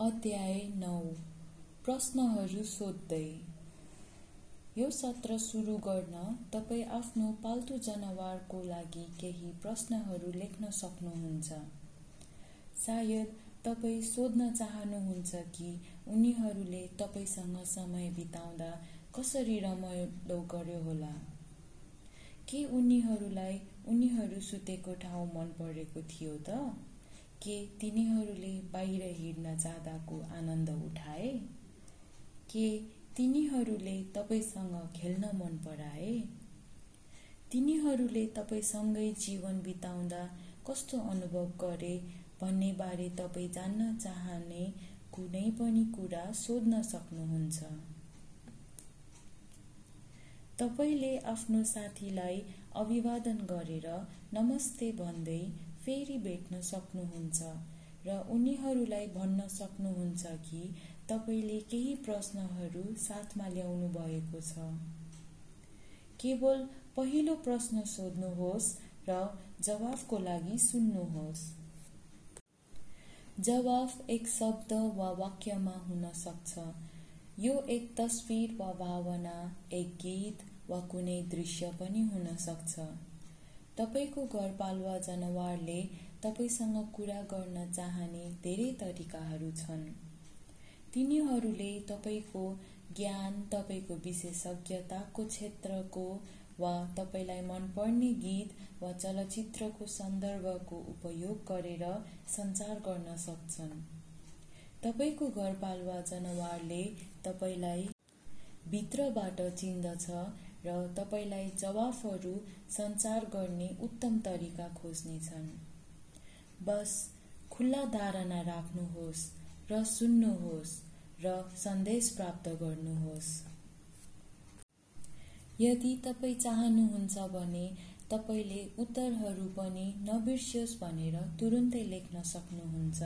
अध्याय नौ। प्रश्नहरू सोध्दै यो सत्र सुरु गर्न तपाईँ आफ्नो पाल्तु जनावरको लागि केही प्रश्नहरू लेख्न सक्नुहुन्छ। सायद तपाईँ सोध्न चाहनुहुन्छ कि उनीहरूले तपाईँसँग समय बिताउँदा कसरी रमाइलो गर्यो होला। के उनीहरूलाई उनीहरू सुतेको ठाउँ मन परेको थियो त? के तिनीहरूले बाहिर हिँड्न जाँदाको आनन्द उठाए? के तिनीहरूले तपाईँसँग खेल्न मन पराए? तिनीहरूले तपाईँसँगै जीवन बिताउँदा कस्तो अनुभव गरे भन्ने बारे तपाईँ जान्न चाहने कुनै पनि कुरा सोध्न सक्नुहुन्छ। तपाईँले आफ्नो साथीलाई अभिवादन गरेर नमस्ते भन्दै फेरि भेट्न सक्नुहुन्छ र उनीहरूलाई भन्न सक्नुहुन्छ कि तपाईँले केही प्रश्नहरू साथमा ल्याउनु भएको छ। केवल पहिलो प्रश्न सोध्नुहोस् र जवाफको लागि सुन्नुहोस्। जवाफ एक शब्द वा वाक्यमा हुन सक्छ। यो एक तस्विर वा भावना एक गीत वा कुनै दृश्य पनि हुन सक्छ। तपाईँको घरपालुवा जनावरले तपाईँसँग कुरा गर्न चाहने धेरै तरिकाहरू छन्। तिनीहरूले तपाईँको ज्ञान तपाईँको विशेषज्ञताको क्षेत्रको वा तपाईँलाई मनपर्ने गीत वा चलचित्रको सन्दर्भको उपयोग गरेर सञ्चार गर्न सक्छन्। तपाईँको घरपालुवा जनावरले तपाईँलाई भित्रबाट चिन्दछ र तपाईँलाई जवाफहरू सञ्चार गर्ने उत्तम तरिका खोज्नेछन् बस खुल्ला धारणा राख्नुहोस् र सुन्नुहोस् र सन्देश प्राप्त गर्नुहोस्। यदि तपाईँ चाहनुहुन्छ भने तपाईँले उत्तरहरू पनि नबिर्सियोस् भनेर तुरुन्तै लेख्न सक्नुहुन्छ।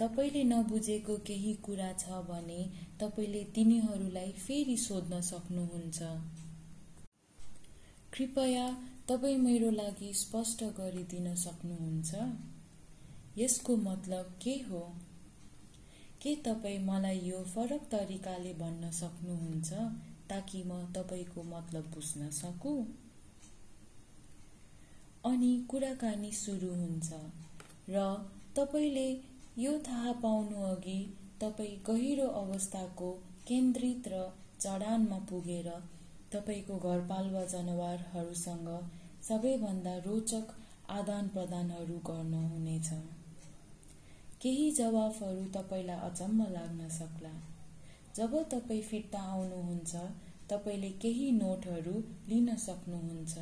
तपाईँले नबुझेको केही कुरा छ भने तपाईँले तिनीहरूलाई फेरि सोध्न सक्नुहुन्छ। कृपया तपाईँ मेरो लागि स्पष्ट गरिदिन सक्नुहुन्छ। यसको मतलब के हो? के तपाईँ मलाई यो फरक तरिकाले भन्न सक्नुहुन्छ ताकि म तपाईँको मतलब बुझ्न सकु? अनि कुराकानी सुरु हुन्छ र तपाईँले यो थाहा पाउनु अघि तपाईँ गहिरो अवस्थाको केन्द्रित र चढानमा पुगेर तपाईँको घरपालुवा जनावरहरूसँग सबैभन्दा रोचक आदान प्रदानहरू गर्नुहुनेछ। केही जवाफहरू तपाईँलाई अचम्म लाग्न सक्ला। जब तपाईँ फिर्ता आउनुहुन्छ तपाईँले केही नोटहरू लिन सक्नुहुन्छ।